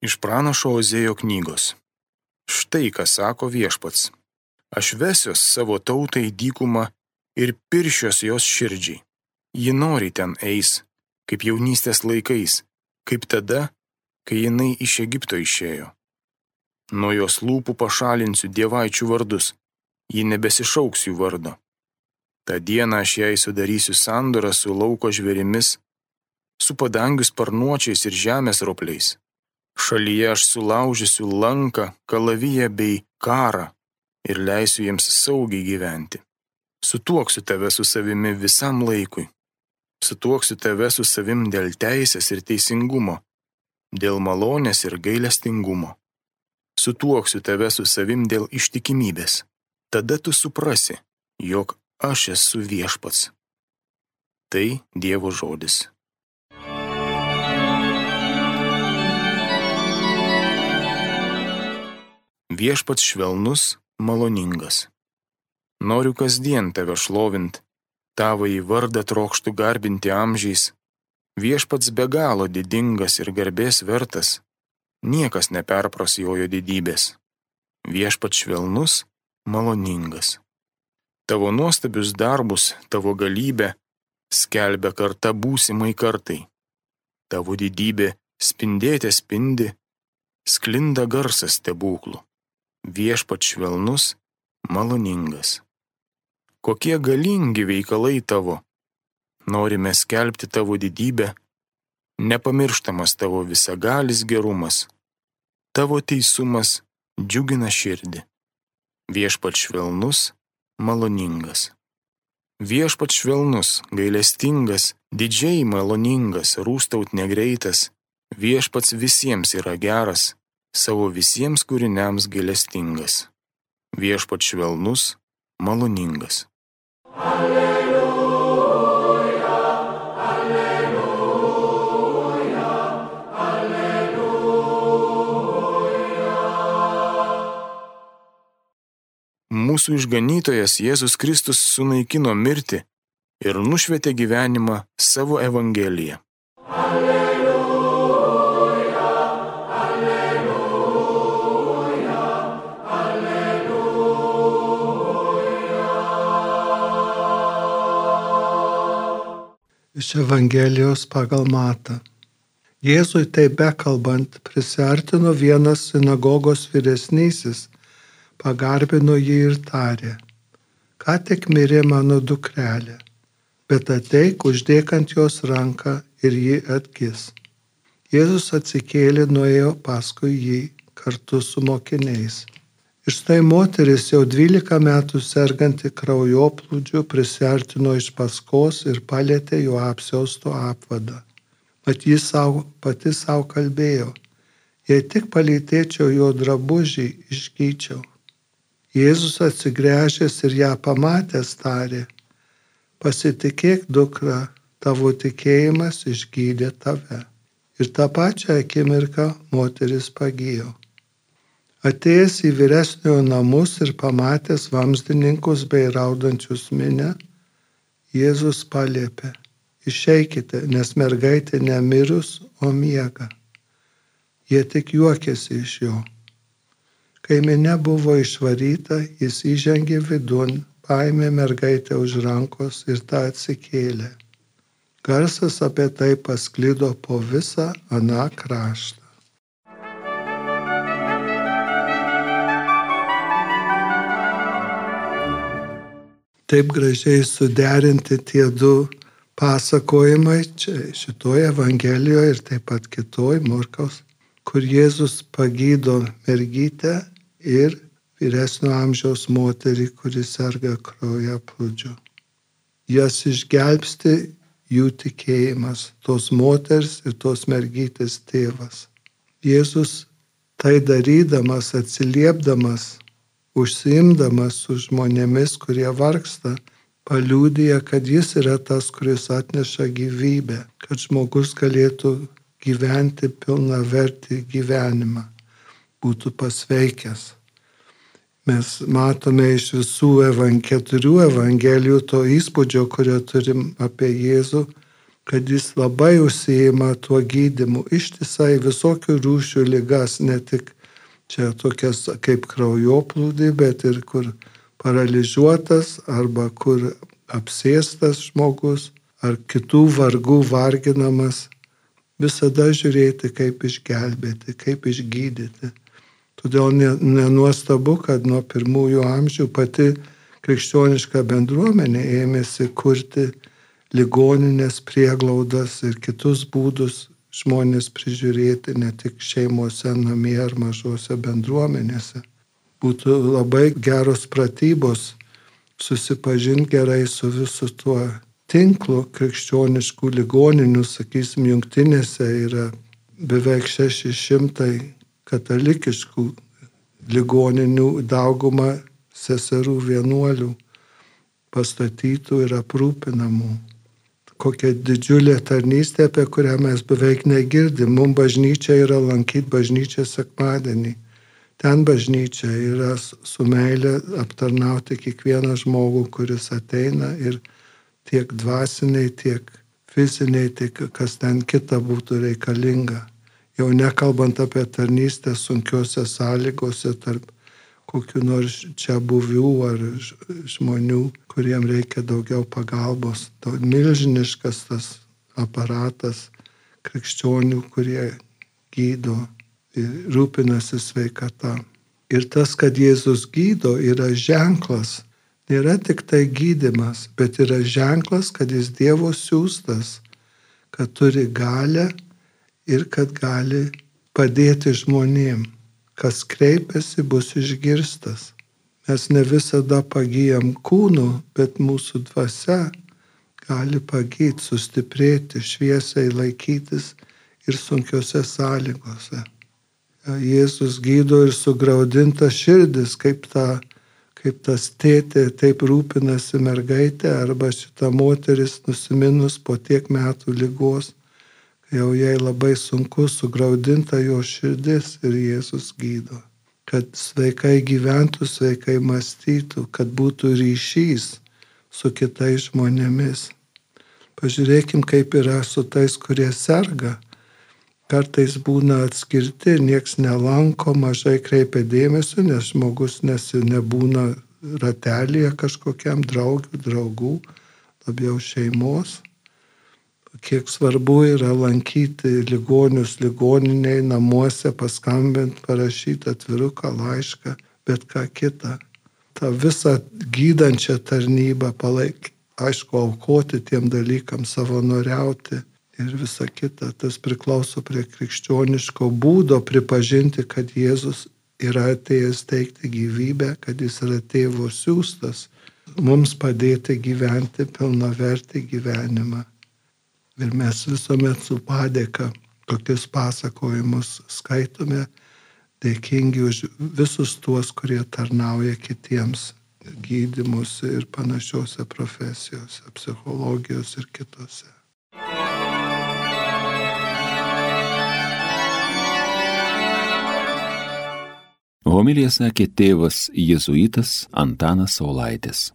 Iš pranašo Ozėjo knygos. Štai ką sako viešpats. Aš vesios savo tautai dykumą ir piršios jos širdžiai. Ji nori ten eis, kaip jaunystės laikais, kaip tada, kai jinai iš Egipto išėjo. Nuo jos lūpų pašalinsiu dievaičių vardus, ji nebesišauks jų vardo. Ta diena aš jai sudarysiu sandorą su lauko žvėrimis, su padangių sparnuočiais ir žemės ropliais. Šalyje aš sulaužysiu lanką, kalaviją bei karą ir leisiu jiems saugiai gyventi. Sutuoksiu tave su savimi visam laikui. Sutuoksiu tave su savim dėl teisės ir teisingumo, dėl malonės ir gailestingumo. Sutuoksiu tave su savim dėl ištikimybės. Tada tu suprasi, jog aš esu viešpats. Tai Dievo žodis. Viešpats švelnus, maloningas. Noriu kasdien tave šlovint, tavo į vardą trokštų garbinti amžiais. Viešpats be galo didingas ir garbės vertas, niekas neperpras jojo didybės. Viešpats švelnus, maloningas. Tavo nuostabius darbus, tavo galybę skelbia karta būsimai kartai. Tavo didybė spindėtė spindi, sklinda garsas stebuklų viešpat švelnus, maloningas. Kokie galingi veikalai tavo. Norime skelbti tavo didybę, nepamirštamas tavo visagalis gerumas. Tavo teisumas džiugina širdį. Viešpat švelnus, maloningas. Viešpat švelnus, gailestingas, didžiai maloningas, rūstaut negreitas, viešpats visiems yra geras, savo visiems kūriniams gailestingas, viešpat švelnus, maloningas. Alleluja, alleluja, alleluja. Mūsų išganytojas Jėzus Kristus sunaikino mirtį ir nušvietė gyvenimą savo Evangeliją. Iš Evangelijos pagal Matą. Jėzui tai bekalbant, prisartino vienas sinagogos vyresnysis, pagarbino jį ir tarė, ką tik mirė mano dukrelė, bet ateik uždėk ant jos ranką ir ji atgis. Jėzus atsikėlė, nuėjo paskui jį kartu su mokiniais. Ir štai moteris jau 12 metų serganti kraujoplūdžiu prisartino iš paskos ir palėtė jo apsiausto apvadą. Mat jis savo, pati savo kalbėjo, jei tik palytėčiau jo drabužį, išgyčiau. Jėzus atsigręžęs ir ją pamatęs tarė, pasitikėk dukra, tavo tikėjimas išgydė tave. Ir tą pačią akimirką moteris pagijo. Atėjęs į vyresniojo namus ir pamatęs vamsdininkus bei raudančius minę, Jėzus paliepė, išeikite, nes mergaitė nemirus, o miega. Jie tik juokėsi iš jo. Kai minė buvo išvaryta, jis įžengė vidun, paėmė mergaitę už rankos ir tą atsikėlė. Garsas apie tai pasklido po visą aną kraštą. Taip gražiai suderinti tie du pasakojimai čia šitoje Evangelijoje ir taip pat kitoj Morkaus, kur Jėzus pagydo mergytę ir vyresnio amžiaus moterį, kuris serga kraujo plūdžiu. Jas išgelbsti jų tikėjimas, tos moters ir tos mergytės tėvas. Jėzus tai darydamas, atsiliepdamas užsiimdamas su žmonėmis, kurie vargsta, paliūdija, kad jis yra tas, kuris atneša gyvybę, kad žmogus galėtų gyventi pilna vertį gyvenimą, būtų pasveikęs. Mes matome iš visų evan, keturių evangelijų to įspūdžio, kurio turim apie Jėzų, kad jis labai užsijima tuo gydimu, ištisai visokių rūšių lygas, ne tik čia tokias kaip kraujoplūdį, bet ir kur paralyžiuotas arba kur apsėstas žmogus ar kitų vargų varginamas, visada žiūrėti, kaip išgelbėti, kaip išgydyti. Todėl nenuostabu, kad nuo pirmųjų amžių pati krikščioniška bendruomenė ėmėsi kurti ligoninės prieglaudas ir kitus būdus žmonės prižiūrėti ne tik šeimose, namie ar mažose bendruomenėse. Būtų labai geros pratybos susipažinti gerai su visu tuo tinklu krikščioniškų ligoninių, sakysim, jungtinėse yra beveik 600 katalikiškų ligoninių daugumą seserų vienuolių pastatytų ir aprūpinamų. Kokia didžiulė tarnystė, apie kurią mes beveik negirdim. Mums bažnyčia yra lankyti bažnyčią sekmadienį. Ten bažnyčia yra su meilė aptarnauti kiekvieną žmogų, kuris ateina ir tiek dvasiniai, tiek fiziniai, tiek kas ten kita būtų reikalinga jau nekalbant apie tarnystę sunkiose sąlygose tarp kokiu nors čia buvių ar žmonių, kuriem reikia daugiau pagalbos. To milžiniškas tas aparatas krikščionių, kurie gydo ir rūpinasi sveikata. Ir tas, kad Jėzus gydo, yra ženklas. Nėra tik tai gydimas, bet yra ženklas, kad jis Dievo siūstas, kad turi galę ir kad gali padėti žmonėm. Kas kreipiasi, bus išgirstas. Mes ne visada pagyjam kūnu, bet mūsų dvasia gali pagyti, sustiprėti, šviesiai laikytis ir sunkiose sąlygose. Jėzus gydo ir sugraudinta širdis, kaip, ta, kaip tas tėtė taip rūpinasi mergaitė arba šita moteris nusiminus po tiek metų lygos jau jai labai sunku sugraudinta jo širdis ir Jėzus gydo. Kad sveikai gyventų, sveikai mąstytų, kad būtų ryšys su kitais žmonėmis. Pažiūrėkim, kaip yra su tais, kurie serga. Kartais būna atskirti, nieks nelanko, mažai kreipia dėmesio, nes žmogus nesi, nebūna ratelėje kažkokiam draugių, draugų, labiau šeimos kiek svarbu yra lankyti ligonius ligoniniai, namuose, paskambinti, parašyti atviruką, laišką, bet ką kitą. Ta visą gydančią tarnybą palaikyti, aišku, aukoti tiem dalykam, savanoriauti ir visa kita. Tas priklauso prie krikščioniško būdo pripažinti, kad Jėzus yra atėjęs teikti gyvybę, kad jis yra tėvo siūstas mums padėti gyventi pilnavertį gyvenimą. Ir mes visuomet su padėka tokius pasakojimus skaitome, dėkingi už visus tuos, kurie tarnauja kitiems gydimus ir panašiose profesijose, psichologijos ir kitose. Homilija sakė tėvas jėzuitas Antanas Saulaitis.